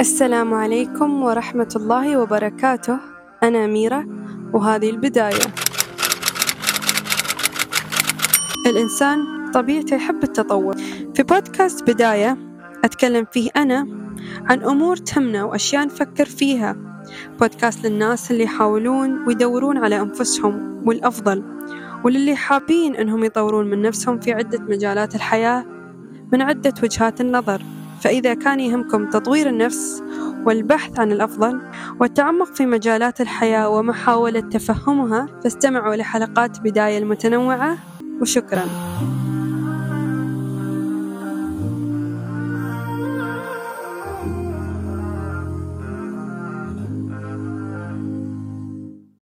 السلام عليكم ورحمة الله وبركاته. أنا أميرة وهذه البداية. الإنسان طبيعته يحب التطور. في بودكاست بداية أتكلم فيه أنا عن أمور تهمنا وأشياء نفكر فيها. بودكاست للناس اللي يحاولون ويدورون على أنفسهم والأفضل وللي حابين أنهم يطورون من نفسهم في عدة مجالات الحياة من عدة وجهات النظر. فإذا كان يهمكم تطوير النفس والبحث عن الأفضل والتعمق في مجالات الحياة ومحاولة تفهمها فاستمعوا لحلقات بداية المتنوعة وشكرا.